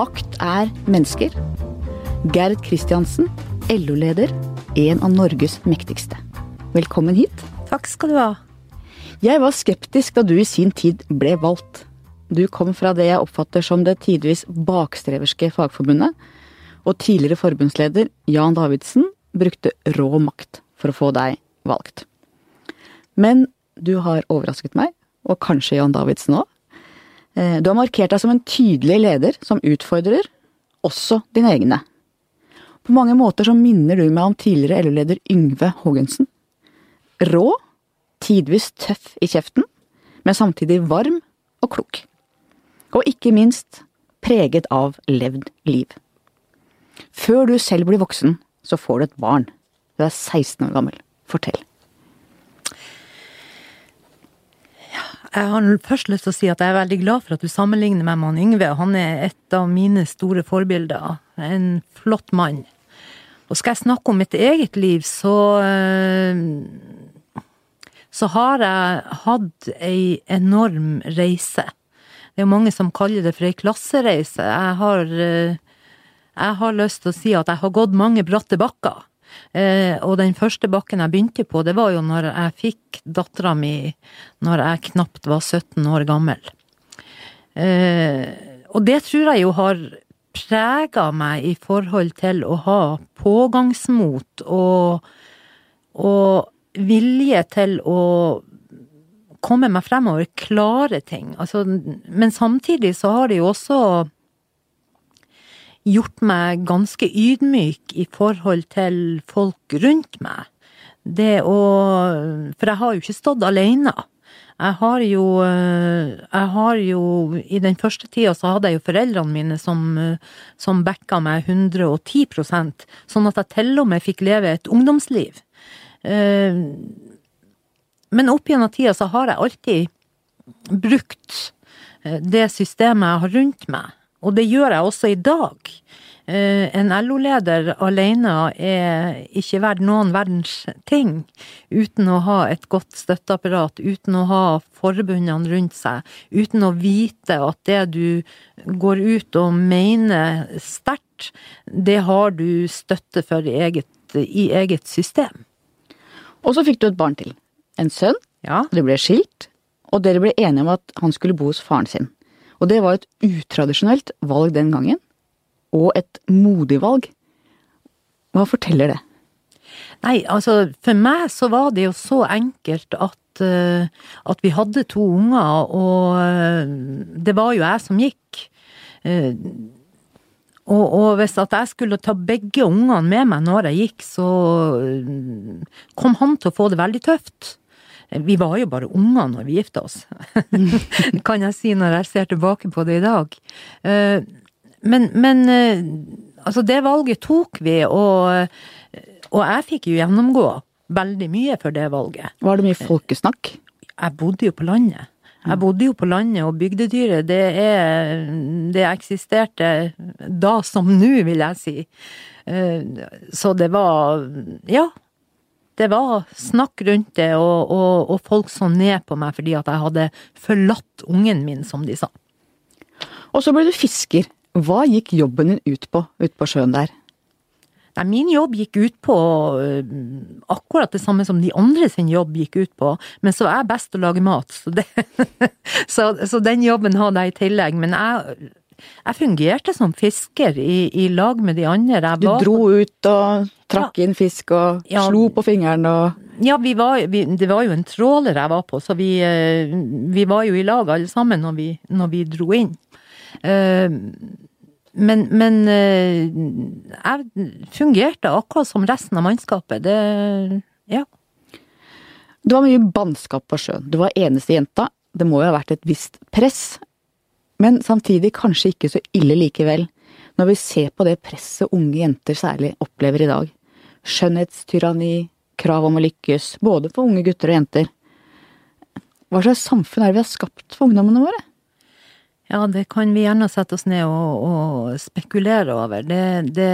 Makt er mennesker. Gerd Kristiansen, LO-leder, en av Norges mektigste. Velkommen hit. Takk skal du ha. Jeg var skeptisk da du i sin tid ble valgt. Du kom fra det jeg oppfatter som det tidvis bakstreverske Fagforbundet, og tidligere forbundsleder Jan Davidsen brukte rå makt for å få deg valgt. Men du har overrasket meg, og kanskje Jan Davidsen òg. Du har markert deg som en tydelig leder som utfordrer, også dine egne. På mange måter så minner du meg om tidligere LO-leder Yngve Haagensen. Rå, tidvis tøff i kjeften, men samtidig varm og klok. Og ikke minst preget av levd liv. Før du selv blir voksen, så får du et barn. Du er 16 år gammel. Fortell. Jeg har først lyst til å si at jeg er veldig glad for at du sammenligner meg med han Yngve. Han er et av mine store forbilder. En flott mann. Og skal jeg snakke om mitt eget liv, så Så har jeg hatt ei enorm reise. Det er mange som kaller det for ei klassereise. Jeg har Jeg har lyst til å si at jeg har gått mange bratte bakker. Eh, og den første bakken jeg begynte på, det var jo når jeg fikk dattera mi når jeg knapt var 17 år gammel. Eh, og det tror jeg jo har prega meg i forhold til å ha pågangsmot og, og vilje til å komme meg fremover, klare ting. Altså, men samtidig så har det jo også gjort meg ganske ydmyk i forhold til folk rundt meg. Det å For jeg har jo ikke stått alene. Jeg har jo Jeg har jo I den første tida så hadde jeg jo foreldrene mine som, som backa meg 110% sånn at jeg til og med fikk leve et ungdomsliv. Men opp gjennom tida så har jeg alltid brukt det systemet jeg har rundt meg. Og det gjør jeg også i dag. En LO-leder alene er ikke verdt noen verdens ting uten å ha et godt støtteapparat, uten å ha forbundene rundt seg, uten å vite at det du går ut og mener sterkt, det har du støtte for i eget, i eget system. Og så fikk du et barn til. En sønn. Ja. Dere ble skilt, og dere ble enige om at han skulle bo hos faren sin. Og det var et utradisjonelt valg den gangen, og et modig valg. Hva forteller det? Nei, altså for meg så var det jo så enkelt at, uh, at vi hadde to unger, og uh, det var jo jeg som gikk. Uh, og, og, hvis at jeg skulle ta begge ungene med meg når jeg gikk, så kom han til å få det veldig tøft. Vi var jo bare unger når vi gifta oss, kan jeg si når jeg ser tilbake på det i dag. Men, men altså, det valget tok vi, og, og jeg fikk jo gjennomgå veldig mye for det valget. Var det mye folkesnakk? Jeg bodde jo på landet. Jeg bodde jo på landet, og bygdedyret, det er Det eksisterte da som nå, vil jeg si. Så det var Ja. Det var snakk rundt det, og, og, og folk så ned på meg fordi at jeg hadde forlatt ungen min, som de sa. Og så ble du fisker. Hva gikk jobben din ut på ute på sjøen der? Nei, min jobb gikk ut på akkurat det samme som de andre sin jobb gikk ut på, men så er jeg best å lage mat, så, det, så, så den jobben hadde jeg i tillegg. Men jeg, jeg fungerte som fisker i, i, lag med de andre. Jeg du dro ut og trakk ja, inn fisk og ja, slo på fingeren og Ja, vi var, vi, det var jo en tråler jeg var på, så vi, vi var jo i lag alle sammen når vi, når vi dro inn. Men, men jeg fungerte akkurat som resten av mannskapet. Det ja. Du var mye bannskap på sjøen. Du var eneste jenta. Det må jo ha vært et visst press. Men samtidig kanskje ikke så ille likevel, når vi ser på det presset unge jenter særlig opplever i dag. Skjønnhetstyranni, krav om å lykkes, både for unge gutter og jenter. Hva slags samfunn er det vi har skapt for ungdommene våre? Ja, det kan vi gjerne sette oss ned og, og spekulere over. Det, det,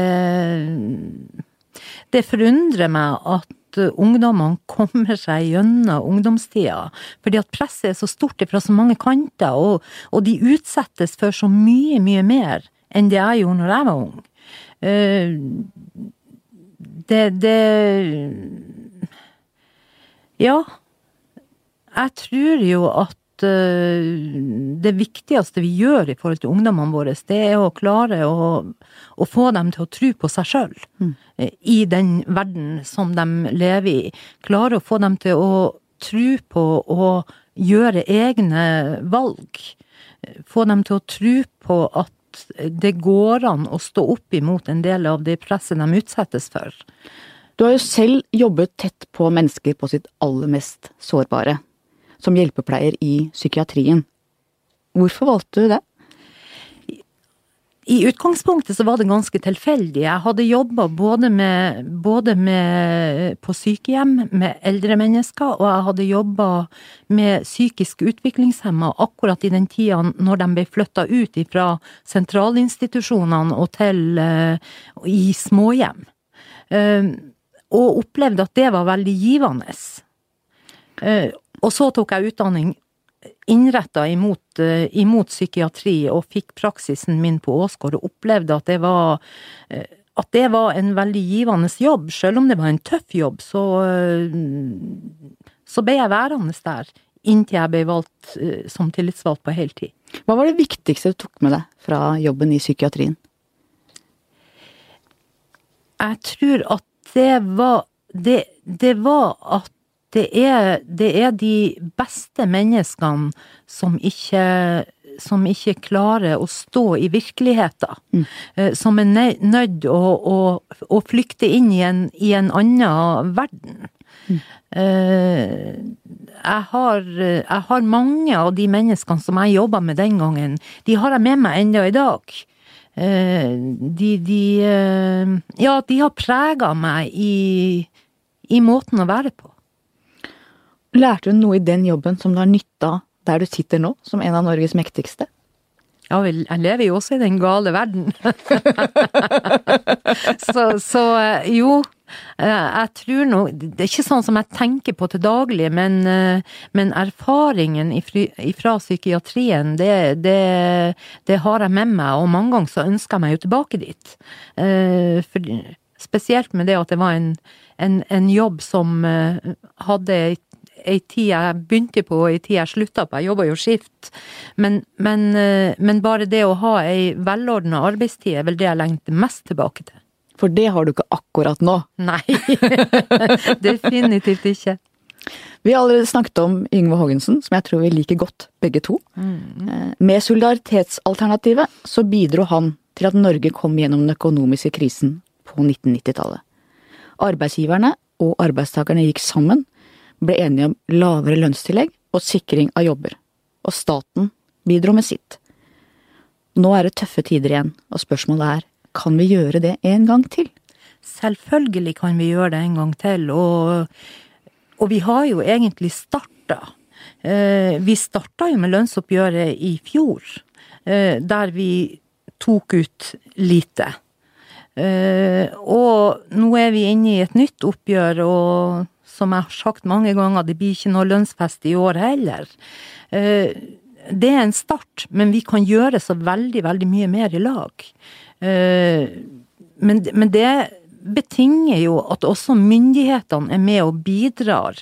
det forundrer meg at ungdommene kommer seg gjennom ungdomstida. Fordi at presset er så stort fra så mange kanter, og, og de utsettes for så mye, mye mer enn det jeg gjorde når jeg var ung. Eh, det, det Ja. Jeg tror jo at eh, det viktigste vi gjør i forhold til ungdommene våre, det er å klare å, å få dem til å tro på seg sjøl mm. i den verden som de lever i. Klare å få dem til å tro på å gjøre egne valg. Få dem til å tro på at det går an å stå opp imot en del av det presset de utsettes for. Du har jo selv jobbet tett på mennesker på sitt aller mest sårbare som hjelpepleier i psykiatrien. Hvorfor valgte du det? I utgangspunktet så var det ganske tilfeldig. Jeg hadde jobba både, med, både med, på sykehjem med eldre mennesker, og jeg hadde jobba med psykisk utviklingshemma akkurat i den tida når de ble flytta ut fra sentralinstitusjonene og til uh, i småhjem. Uh, og opplevde at det var veldig givende. Og så tok jeg utdanning innretta imot, eh, imot, psykiatri, og fikk praksisen min på Åsgård, og opplevde at det var eh, at det var en veldig givende jobb. Selv om det var en tøff jobb, så, eh, så ble jeg værende der inntil jeg ble valgt som tillitsvalgt på heltid. Hva var det viktigste du tok med deg fra jobben i psykiatrien? Jeg tror at det var det, det var at det er, det er de beste menneskene som ikke som ikke klarer å stå i virkeligheten. Mm. Eh, som er nødt å, å, å, flykte inn i en, i en annen verden. Mm. Eh, jeg, har, jeg har mange av de menneskene som jeg jobba med den gangen, de har jeg med meg ennå i dag. Eh, de, de Ja, de har prega meg i, i måten å være på. Lærte du noe i den jobben som du har nytta der du sitter nå, som en av Norges mektigste? Ja jeg lever jo også i den gale verden. så, så, eh, jo, eh, jeg tror nå Det er ikke sånn som jeg tenker på til daglig, men, eh, men erfaringen fra psykiatrien, det, det, det, har jeg med meg, og mange ganger så ønsker jeg meg jo tilbake dit. For, spesielt med det at det var en, en, en jobb som hadde et ei tid jeg begynte på og ei tid jeg slutta på, jeg jobba jo skift. Men, men, eh, men, bare det å ha ei velordna arbeidstid er vel det jeg lengter mest tilbake til. For det har du ikke akkurat nå? Nei, definitivt ikke. Vi har allerede snakket om Yngve Haagensen, som jeg tror vi liker godt, begge to. Mm. Med solidaritetsalternativet så bidro han til at Norge kom gjennom den økonomiske krisen på 1990-tallet. Arbeidsgiverne og arbeidstakerne gikk sammen ble enige om lavere lønnstillegg og sikring av jobber, og staten bidro med sitt. Nå er det tøffe tider igjen, og spørsmålet er kan vi gjøre det en gang til? Selvfølgelig kan vi gjøre det en gang til, og, og vi har jo egentlig starta. Eh, vi starta jo med lønnsoppgjøret i fjor, eh, der vi tok ut lite. Eh, og nå er vi inne i et nytt oppgjør, og som jeg har sagt mange ganger, det blir ikke noe lønnsfest i år heller. Eh, det er en start, men vi kan gjøre så veldig, veldig mye mer i lag. Eh, men, men det betinger jo at også myndighetene er med og bidrar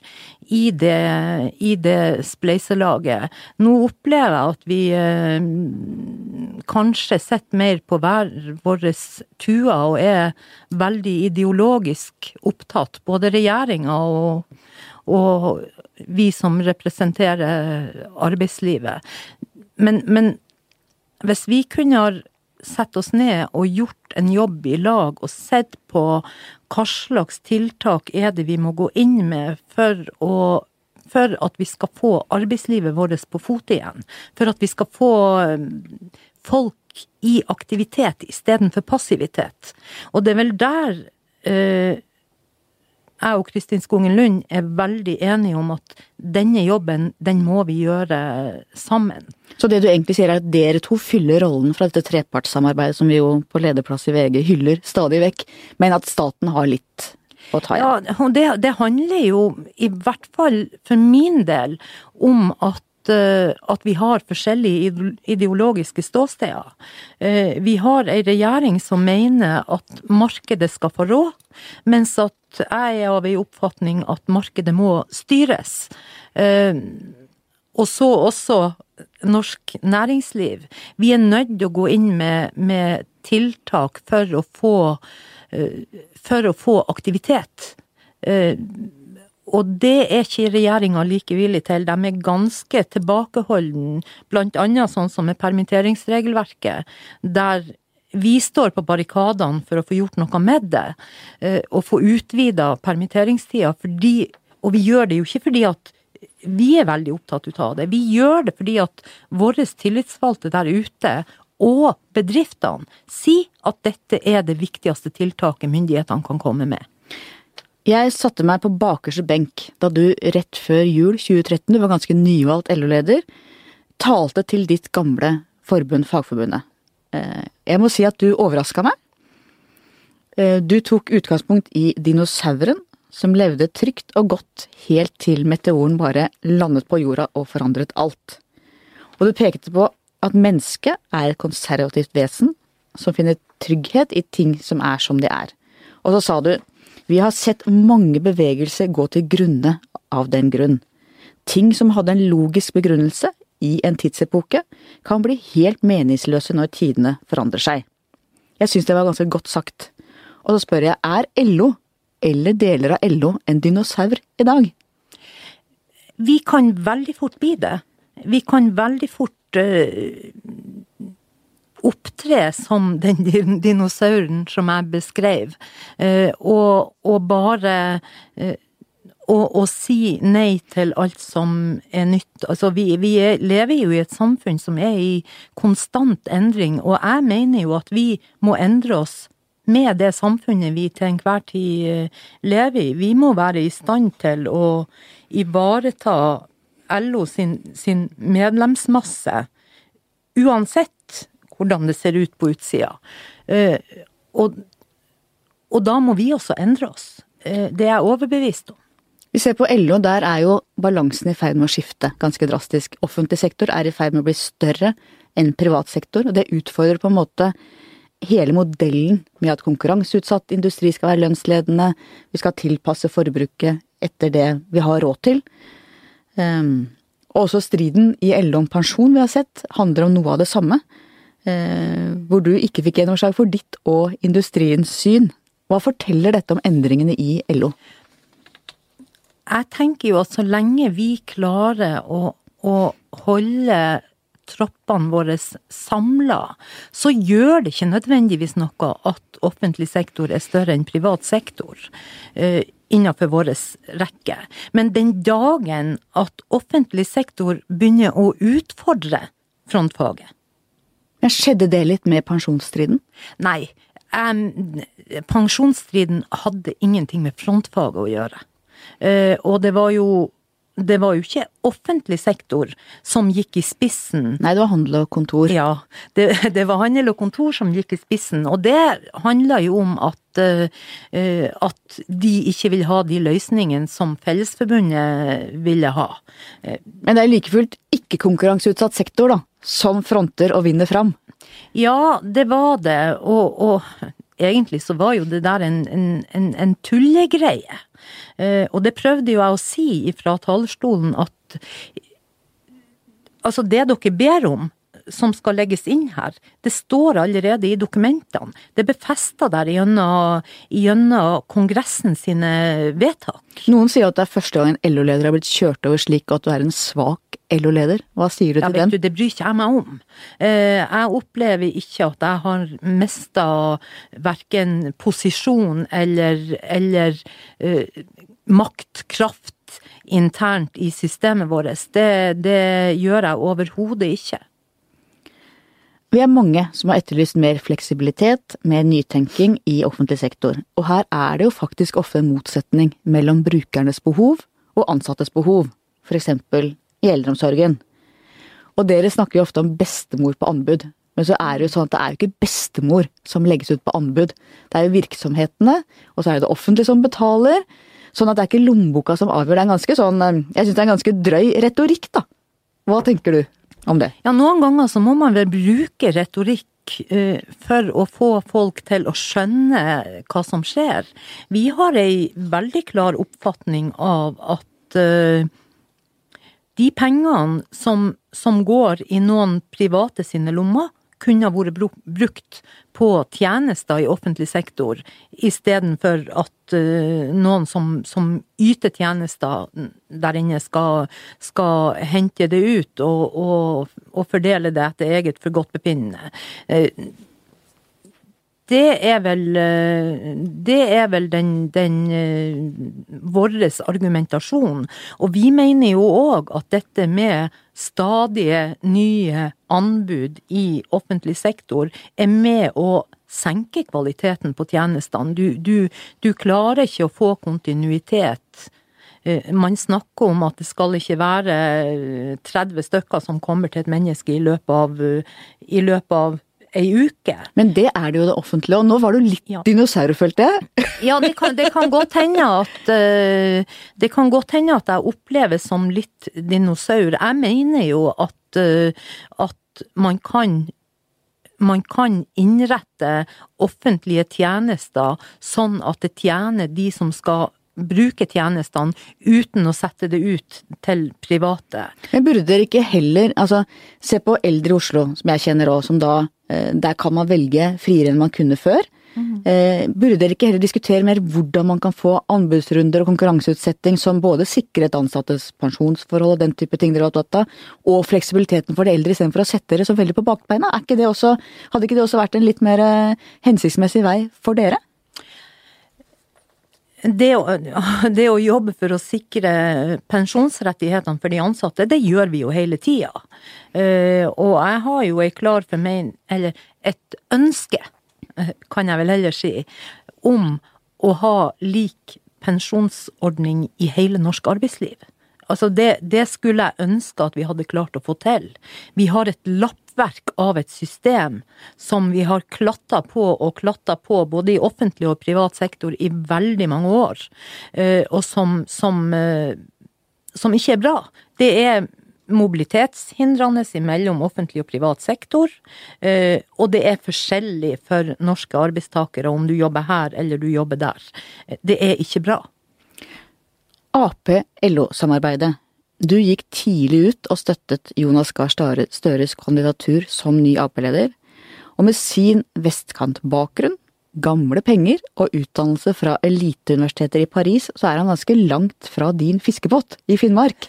i det, i det spleiselaget. Nå opplever jeg at vi eh, kanskje sitter mer på hver vår tue og er veldig ideologisk opptatt, både regjeringa og, og, vi som representerer arbeidslivet. Men, men hvis vi kunne ha sett oss ned og gjort en jobb i lag og sett på hva slags tiltak er det vi må gå inn med for å for at vi skal få arbeidslivet vårt på fote igjen. For at vi skal få um, folk i aktivitet istedenfor passivitet. Og det er vel der eh, jeg og Kristin Skogen Lund er veldig enige om at denne jobben, den må vi gjøre sammen. Så det du egentlig sier er at dere to fyller rollen fra dette trepartssamarbeidet som vi jo på lederplass i VG hyller stadig vekk, men at staten har litt å ta igjen? Ja, det, det handler jo i hvert fall for min del om at at vi har forskjellige ideologiske ståsteder. Eh, vi har ei regjering som mener at markedet skal få råd, mens at jeg er av ei oppfatning at markedet må styres. Og så også norsk næringsliv. Vi er nødt til å gå inn med, med tiltak for å få, for å få aktivitet og det er ikke regjeringa like villig til. De er ganske tilbakeholden, blant annet sånn som med permitteringsregelverket, der vi står på barrikadene for å få gjort noe med det, eh, og få utvida permitteringstida, Og vi gjør det jo ikke fordi at vi er veldig opptatt ut av det. Vi gjør det fordi at våre tillitsvalgte der ute og bedriftene sier at dette er det viktigste tiltaket myndighetene kan komme med. Jeg satte meg på bakerste benk da du rett før jul 2013, du var ganske nyvalgt LO-leder, talte til ditt gamle forbund, Fagforbundet. Eh, jeg må si at du overraska meg. Eh, du tok utgangspunkt i dinosauren, som levde trygt og godt helt til meteoren bare landet på jorda og forandret alt. Og du pekte på at mennesket er et konservativt vesen som finner trygghet i ting som er som de er. Og så sa du vi har sett mange bevegelser gå til grunne av den grunn. Ting som hadde en logisk begrunnelse i en tidsepoke, kan bli helt meningsløse når tidene forandrer seg. Jeg syns det var ganske godt sagt. Og så spør jeg, er LO, eller deler av LO, en dinosaur i dag? Vi kan veldig fort bli det. Vi kan veldig fort uh, opptre som den dinosauren som jeg beskrev, eh, og, og bare eh, og, og, si nei til alt som er nytt. Altså, vi, vi er, lever jo i et samfunn som er i konstant endring, og jeg mener jo at vi må endre oss med det samfunnet vi til enhver tid eh, lever i. Vi må være i stand til å ivareta LO sin, sin medlemsmasse, uansett hvordan det ser ut på utsida. Eh, og, og, da må vi også endre oss. Eh, det er jeg overbevist om. Vi ser på LO, der er jo balansen i ferd med å skifte ganske drastisk. Offentlig sektor er i ferd med å bli større enn privat sektor, og det utfordrer på en måte hele modellen med at konkurranseutsatt industri skal være lønnsledende, vi skal tilpasse forbruket etter det vi har råd til. Um, også striden i LO om pensjon vi har sett, handler om noe av det samme hvor du ikke fikk gjennomslag for ditt og industriens syn. Hva forteller dette om endringene i LO? Jeg tenker jo at så lenge vi klarer å, å holde troppene våre samla, så gjør det ikke nødvendigvis noe at offentlig sektor er større enn privat sektor. Eh, innenfor vår rekke. Men den dagen at offentlig sektor begynner å utfordre frontfaget, skjedde det litt med pensjonsstriden? Nei. Um, pensjonsstriden hadde ingenting med frontfaget å gjøre. Uh, og det var jo det var jo ikke offentlig sektor som gikk i spissen. Nei, det var handel og kontor. Ja, det, det var handel og kontor som gikk i spissen. Og det handla jo om at, uh, at de ikke vil ha de løsningene som Fellesforbundet ville ha. Men det er like fullt ikke konkurranseutsatt sektor, da? som fronter og vinner fram? Ja, det var det. Og, og egentlig så var jo det der en, en, en tullegreie. Eh, og det prøvde jo jeg å si fra talerstolen at altså det dere ber om, som skal legges inn her, det står allerede i dokumentene. Det er befesta der gjennom, gjennom Kongressen sine vedtak. Noen sier at det er første gang en LO-leder har blitt kjørt over slik at du er en svak LO-leder. Hva sier du til ja, den? Du, det bryr ikke jeg meg om. Eh, jeg opplever ikke at jeg har mista verken posisjon eller, eller uh, makt, kraft internt i systemet vårt. Det, det gjør jeg overhodet ikke. Vi er mange som har etterlyst mer fleksibilitet, mer nytenking i offentlig sektor, og her er det jo faktisk ofte en motsetning mellom brukernes behov og ansattes behov, eksempel i eldreomsorgen. Og dere snakker jo ofte om bestemor på anbud, men så er det jo sånn at det er jo ikke bestemor som legges ut på anbud. Det er jo virksomhetene, og så er det det offentlige som betaler. Sånn at det er ikke lommeboka som avgjør. Det er en ganske sånn, eh, jeg syns det er en ganske drøy retorikk, da. Hva tenker du om det? Ja, noen ganger så må man vel bruke retorikk eh, for å få folk til å skjønne hva som skjer. Vi har ei veldig klar oppfatning av at eh, de pengene som, som går i noen private sine lommer, kunne ha vært brukt på tjenester i offentlig sektor, istedenfor at uh, noen som, som, yter tjenester der inne, skal, skal hente det ut og, og, og, fordele det etter eget forgodtbefinnende. Det er vel, eh, det er vel den, den vår argumentasjon. Og vi mener jo òg at dette med stadige nye anbud i offentlig sektor er med å senke kvaliteten på tjenestene. Du, du, du klarer ikke å få kontinuitet. Eh, man snakker om at det skal ikke være 30 stykker som kommer til et menneske i løpet av, i løpet av ei uke. Men det er det jo det offentlige, og nå var du litt ja. dinosaur, følte jeg. ja, det kan, det kan, godt hende at uh, Det kan godt hende at jeg oppleves som litt dinosaur. Jeg mener jo at, uh, at man kan man kan innrette offentlige tjenester sånn at det tjener de som skal bruke tjenestene uten å sette det ut til private. Men burde dere ikke heller, altså se på eldre i Oslo, som jeg kjenner òg, som da Eh, der kan man velge friere enn man kunne før. Mm. Burde dere ikke heller diskutere mer hvordan man kan få anbudsrunder og konkurranseutsetting som både sikrer et ansattes pensjonsforhold og den type ting dere har tatt av, og fleksibiliteten for de eldre istedenfor å sette dere så veldig på bakbeina? Ikke også, hadde ikke det også vært en litt mer eh, hensiktsmessig vei for dere? Det å, det å, jobbe for å sikre pensjonsrettighetene for de ansatte, det gjør vi jo hele tida. Uh, og jeg har jo ei klar formening, eller et ønske, eh, kan jeg vel heller si, om å ha lik pensjonsordning i hele norsk arbeidsliv. Altså det, det skulle jeg ønske at vi hadde klart å få til. Vi har et lappverk av et system som vi har klatta på og klatta på både i offentlig og privat sektor i veldig mange år, uh, og som, som, uh, som ikke er bra. Det er mobilitetshindrende mellom offentlig og privat sektor, eh, og det er forskjellig for norske arbeidstakere om du jobber her eller du jobber der. Det er ikke bra. Ap-LO-samarbeidet. Du gikk tidlig ut og støttet Jonas Gahr Støres kandidatur som ny Ap-leder, og med sin vestkantbakgrunn, gamle penger og utdannelse fra eliteuniversiteter i Paris, så er han ganske langt fra din fiskebåt i Finnmark.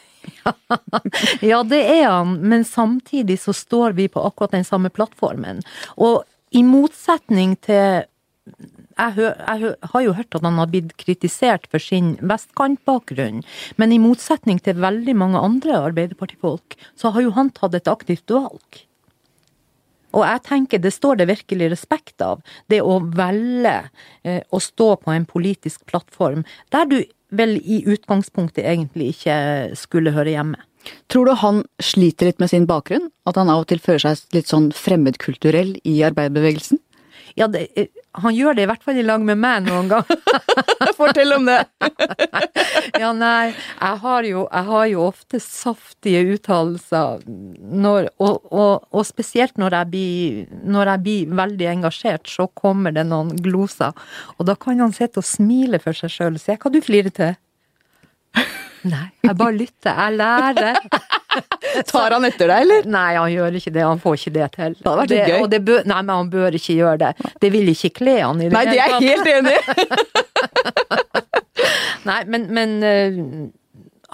ja, det er han, men samtidig så står vi på akkurat den samme plattformen. Og i motsetning til jeg, hø, jeg, har jo hørt at han har blitt kritisert for sin vestkantbakgrunn, men i motsetning til veldig mange andre arbeiderpartifolk, så har jo han tatt et aktivt valg. Og jeg tenker det står det virkelig respekt av, det å velge eh, å stå på en politisk plattform der du vel i utgangspunktet egentlig ikke skulle høre hjemme. Tror du han sliter litt med sin bakgrunn? At han av og til føler seg litt sånn fremmedkulturell i arbeiderbevegelsen? Ja, det, eh, han gjør det i hvert fall i lag med meg noen gang. Fortell om det! ja, nei, jeg har jo, jeg har jo ofte saftige uttalelser, og, og, og, spesielt når jeg, blir, når jeg blir veldig engasjert, så kommer det noen gloser. Og da kan han sitte og smile for seg sjøl og si 'hva du flirer til'? Nei, jeg bare lytter. Jeg lærer. Tar han etter deg, eller? Nei, han gjør ikke det. Han får ikke det til. Det hadde vært gøy. Bør, nei, men han bør ikke gjøre det. Det vil ikke kle han i det Nei, det er jeg helt enig i! nei, men, men uh,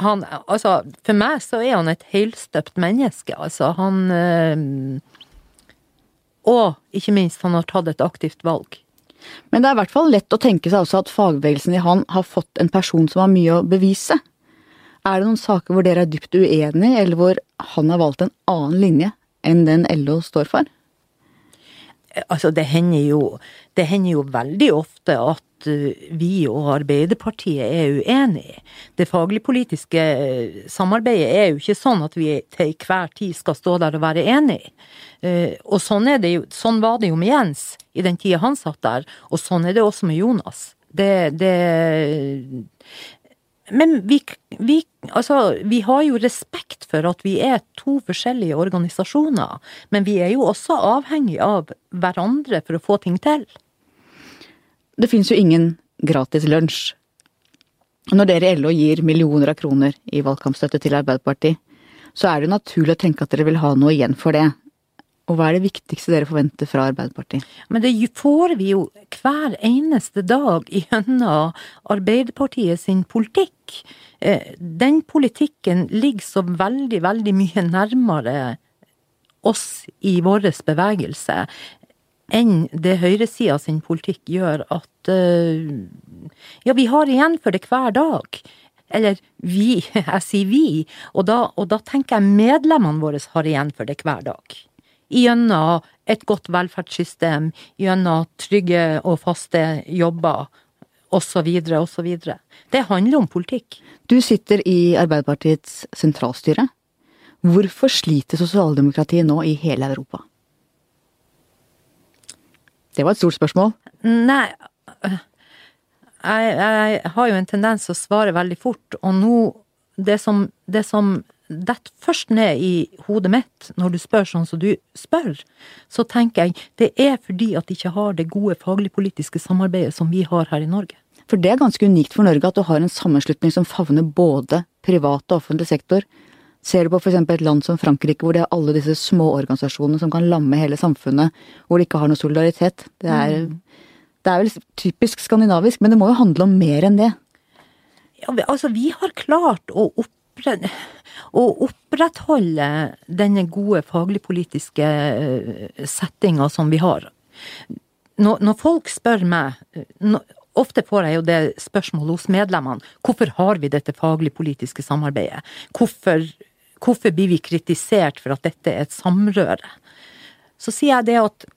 han Altså, for meg så er han et helstøpt menneske, altså. Han uh, Og ikke minst, han har tatt et aktivt valg. Men det er i hvert fall lett å tenke seg også at fagbevegelsen i han har fått en person som har mye å bevise. Er det noen saker hvor dere er dypt uenige, eller hvor han har valgt en annen linje enn den LO står for? Altså, det hender jo, det hender jo veldig ofte at eh, vi og Arbeiderpartiet er uenige. Det faglig-politiske eh, samarbeidet er jo ikke sånn at vi til hver tid skal stå der og være enige. Eh, og sånn, jo, sånn var det jo med Jens i den tida han satt der, og sånn er det også med Jonas. Det, det, men vi, vi, altså, vi har jo respekt for at vi er to forskjellige organisasjoner, men vi er jo også avhengig av hverandre for å få ting til. Det finnes jo ingen gratis lunsj. Når dere i LO gir millioner av kroner i valgkampstøtte til Arbeiderpartiet, så er det jo naturlig å tenke at dere vil ha noe igjen for det. Og hva er det viktigste dere forventer fra Arbeiderpartiet? Men det får vi jo hver eneste dag gjennom Arbeiderpartiet sin politikk. Eh, den politikken ligger så veldig, veldig mye nærmere oss i vår bevegelse enn det høyresida sin politikk gjør at eh, Ja, vi har igjen for det hver dag. Eller vi, jeg sier vi, og da, og da tenker jeg medlemmene våre har igjen for det hver dag. Gjennom et godt velferdssystem, gjennom trygge og faste jobber, osv., osv. Det handler om politikk. Du sitter i Arbeiderpartiets sentralstyre. Hvorfor sliter sosialdemokratiet nå i hele Europa? Det var et stort spørsmål. Nei, jeg, jeg har jo en tendens å svare veldig fort, og nå Det som, det som detter først ned i hodet mitt når du spør sånn som du spør, så tenker jeg det er fordi at de ikke har det gode faglig-politiske samarbeidet som vi har her i Norge. For det er ganske unikt for Norge at du har en sammenslutning som favner både privat og offentlig sektor. Ser du på f.eks. et land som Frankrike, hvor det er alle disse små organisasjonene som kan lamme hele samfunnet, hvor de ikke har noe solidaritet. Det er, mm. det er vel typisk skandinavisk, men det må jo handle om mer enn det. Ja, altså, vi har klart å, å opprettholde denne gode faglig-politiske eh, settinga som vi har. Når, når folk spør meg når, Ofte får jeg jo det spørsmålet hos medlemmene. Hvorfor har vi dette faglig-politiske samarbeidet? Hvorfor, hvorfor blir vi kritisert for at dette er et samrøre? Så sier jeg det at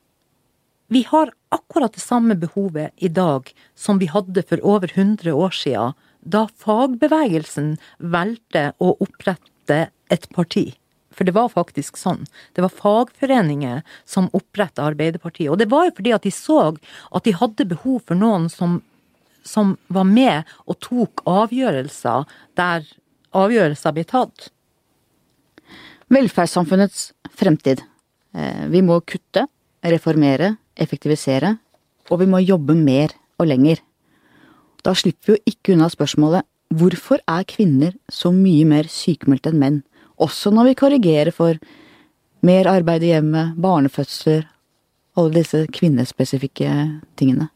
vi har akkurat det samme behovet i dag som vi hadde for over 100 år siden da fagbevegelsen valgte å opprette et parti. For det var faktisk sånn. Det var fagforeninger som oppretta Arbeiderpartiet. Og det var jo fordi at de så at de hadde behov for noen som, som var med og tok avgjørelser der avgjørelser ble tatt. Velferdssamfunnets fremtid. Eh, vi må kutte, reformere, effektivisere, og vi må jobbe mer og lenger. Da slipper vi jo ikke unna spørsmålet hvorfor er kvinner så mye mer sykemeldt enn menn, også når vi korrigerer for mer arbeid i hjemmet, barnefødsler, alle disse kvinnespesifikke tingene?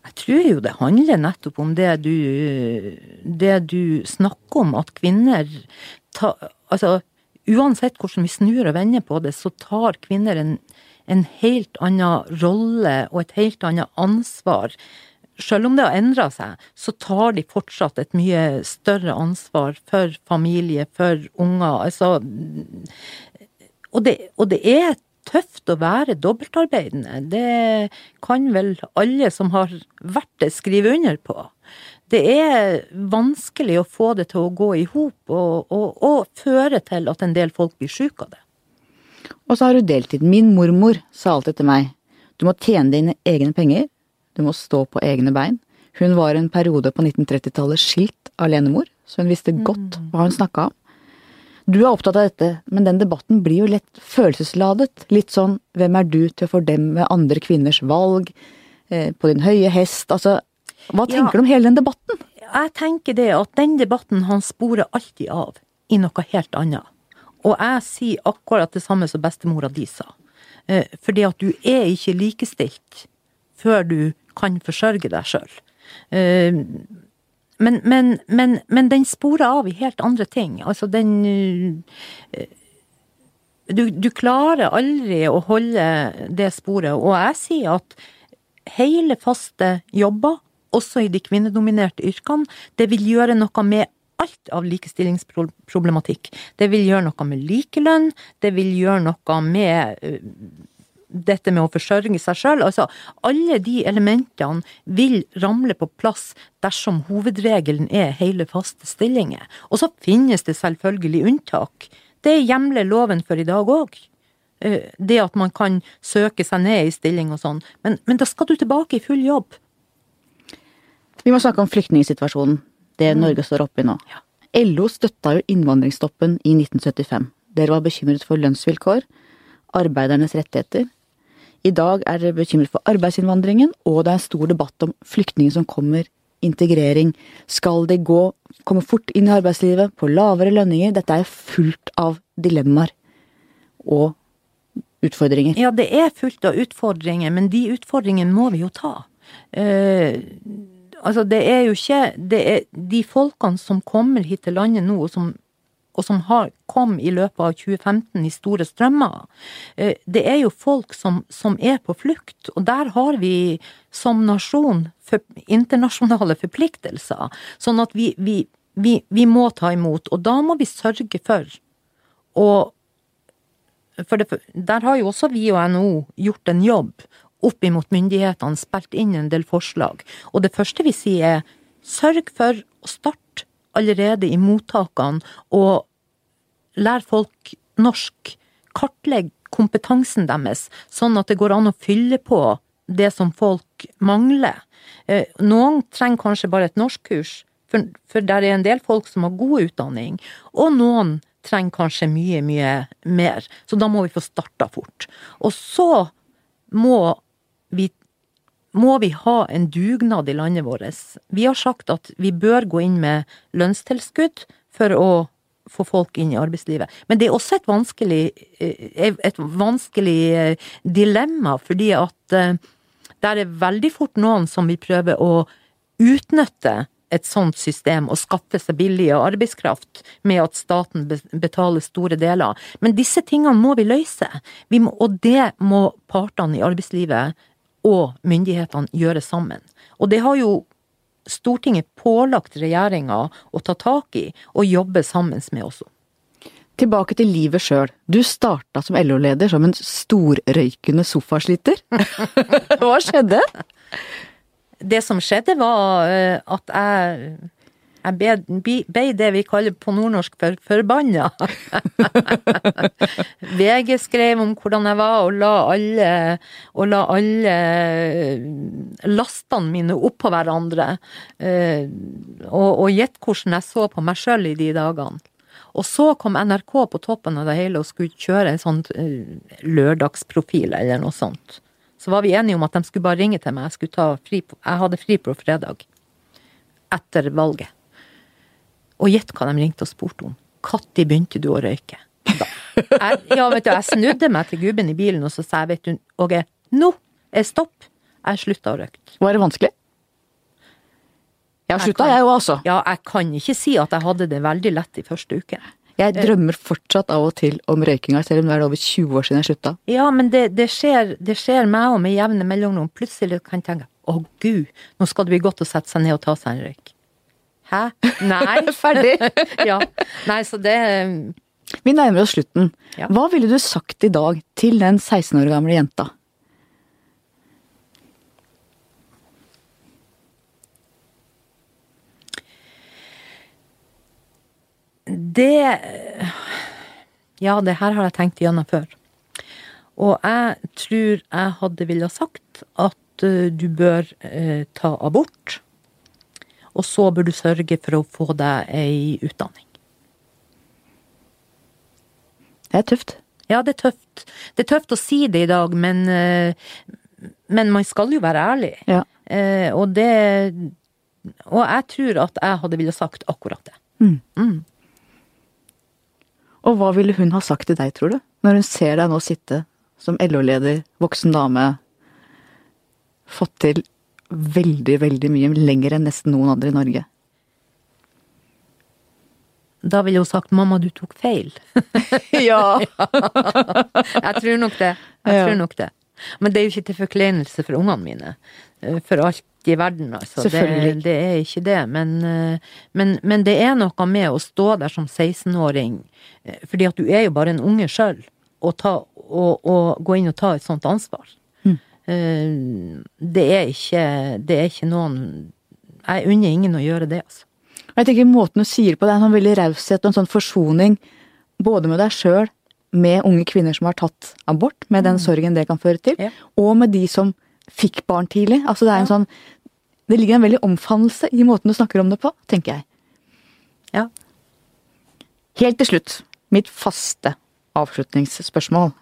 Jeg tror jo det handler nettopp om det du, det du snakker om, at kvinner ta, Altså, uansett hvordan vi snur og vender på det, så tar kvinner en, en helt annen rolle og et helt annet ansvar selv om det har endra seg, så tar de fortsatt et mye større ansvar for familie, for unger. Altså og det, og det er tøft å være dobbeltarbeidende. Det kan vel alle som har vært det, skrive under på. Det er vanskelig å få det til å gå i hop, og, og, og, føre til at en del folk blir syke av det. Og så har du deltid. Min mormor sa alltid til meg du må tjene dine egne penger, du må stå på egne bein. Hun var en periode på 1930-tallet skilt alenemor, så hun visste godt mm. hva hun snakka om. Du er opptatt av dette, men den debatten blir jo lett følelsesladet. Litt sånn hvem er du til å fordemme andre kvinners valg, eh, på din høye hest, altså Hva tenker ja, du om hele den debatten? Jeg tenker det at den debatten han sporer alltid av i noe helt annet. Og jeg sier akkurat det samme som bestemora di sa. Eh, fordi at du er ikke likestilt før du kan forsørge deg sjøl. Eh, men, men, men, men, den sporer av i helt andre ting. Altså, den eh, du, du, klarer aldri å holde det sporet. Og jeg sier at hele, faste jobber, også i de kvinnedominerte yrkene, det vil gjøre noe med alt av likestillingsproblematikk. Det vil gjøre noe med likelønn, det vil gjøre noe med eh, dette med å forsørge seg sjøl. Altså, alle de elementene vil ramle på plass dersom hovedregelen er hele, faste stillinger. Og så finnes det selvfølgelig unntak. Det hjemler loven for i dag òg. Eh, det at man kan søke seg ned i stilling og sånn. Men, men da skal du tilbake i full jobb. Vi må snakke om flyktningsituasjonen. det Norge står oppe i nå. Ja. LO støtta jo innvandringsstoppen i 1975. Dere var bekymret for lønnsvilkår, arbeidernes rettigheter. I dag er dere bekymret for arbeidsinnvandringen, og det er en stor debatt om flyktninger som kommer, integrering. Skal de gå, komme fort inn i arbeidslivet, på lavere lønninger? Dette er fullt av dilemmaer og utfordringer. Ja, det er fullt av utfordringer, men de utfordringene må vi jo ta. Uh, altså, det er jo ikke det er De folkene som kommer hit til landet nå, og som, og som har, kom i løpet av 2015 i store strømmer, eh, det er jo folk som, som er på flukt. Og der har vi som nasjon for, internasjonale forpliktelser. Sånn at vi, vi, vi, vi må ta imot. Og da må vi sørge for å for det, der har jo også vi og NHO gjort en jobb opp imot myndighetene, spilt inn en del forslag. Og det første vi sier er sørg for å starte allerede i mottakene og lære folk norsk. Kartlegge kompetansen deres, sånn at det går an å fylle på det som folk mangler. Eh, Noen trenger kanskje bare et norskkurs, for, for der er en del folk som har god utdanning, og noen trenger kanskje mye, mye mer. Så da må vi få starta fort. Og så må vi, må vi ha en dugnad i landet vårt. Vi har sagt at vi bør gå inn med lønnstilskudd for å få folk inn i arbeidslivet. Men det er også et vanskelig, eh, et vanskelig eh, dilemma, fordi at der er veldig fort noen som vil prøve å utnytte et sånt system og skaffe seg billig arbeidskraft med at staten betaler store deler. Men disse tingene må vi løse, vi må, og det må partene i arbeidslivet og myndighetene gjøre sammen. Og det har jo Stortinget pålagt regjeringa å ta tak i og jobbe sammen med også. Tilbake til livet sjøl. Du starta som LO-leder som en storrøykende sofasliter. Hva skjedde? Det som skjedde, var eh, at jeg jeg ble, det vi kaller på nordnorsk for forbanna. VG skrev om hvordan jeg var, og la alle, og la alle lastene mine oppå hverandre. Eh, og gjett hvordan jeg så på meg sjøl i de dagene. Og så kom NRK på toppen av det hele og skulle kjøre en sånn eh, lørdagsprofil eller noe sånt. Så var vi enige om at de skulle bare ringe til meg. Jeg, ta fri jeg hadde fri på fredag. Etter valget. Og gjett hva de ringte og spurte om. Når begynte du å røyke? Da. Jeg, ja, vet du, jeg snudde meg til gubben i bilen og så sa jeg, vet du, Åge, nå er stopp. Jeg slutta å røyke. Var det vanskelig? Jeg har slutta, jeg òg, altså. Ja, jeg kan ikke si at jeg hadde det veldig lett i første uke. Jeg drømmer fortsatt av og til om røykinga, selv om det er over 20 år siden jeg slutta. Ja, men det, det, skjer, det skjer meg òg med jevne mellomrom. Plutselig kan jeg tenke å gud, nå skal det bli godt å sette seg ned og ta seg en røyk. Hæ? Nei. Ferdig. ja. Nei, så det Vi nærmer oss slutten. Ja. Hva ville du sagt i dag til den 16 år gamle jenta? Det Ja, det her har jeg tenkt gjennom før. Og jeg tror jeg hadde ville sagt at uh, du bør eh, ta abort. Og så bør du sørge for å få deg ei utdanning. Det er tøft. Ja, det er tøft. Det er tøft å si det i dag, men, uh, men man skal jo være ærlig. Ja. og det Og jeg tror at jeg hadde ville sagt akkurat det. Mm. Mm. Og hva ville hun ha sagt til deg, tror du? Når hun ser deg nå sitte som LO-leder, voksen dame, fått til veldig, veldig mye lenger enn nesten noen andre i Norge. Da ville hun sagt 'mamma, du tok feil'. ja. jeg tror nok det. Jeg Ja. tror nok det. Men det er jo ikke til forkleinelse for ungene mine. eh, For alt i verden, altså. Det, det er ikke det. Men, eh, men, men det er noe med å stå der som 16-åring, eh, fordi at du er jo bare en unge sjøl, og, og, og gå inn og ta et sånt ansvar. Mm. Eh, Det er ikke Det er ikke noen Jeg unner ingen å gjøre det, altså. Jeg tenker måten du sier på det, er en sånn veldig raushet og en sånn forsoning. Både med deg sjøl, med unge kvinner som har tatt abort, med den sorgen det kan føre til, Ja. og med de som fikk barn tidlig. Altså det er en sånn Det ligger en veldig omfavnelse i måten du snakker om det på, tenker jeg. Ja. Helt til slutt, mitt faste avslutningsspørsmål.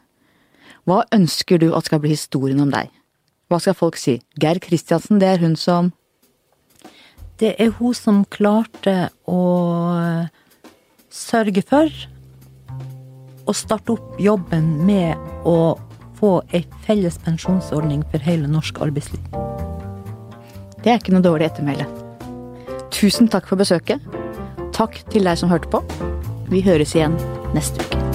Hva ønsker du at skal bli historien om deg? Hva skal folk si? Geir Kristiansen, det er hun som Det er hun som klarte å sørge for å starte opp jobben med å få ei felles pensjonsordning for hele norsk arbeidsliv. Det er ikke noe dårlig ettermæle. Tusen takk for besøket. Takk til deg som hørte på. Vi høres igjen neste uke.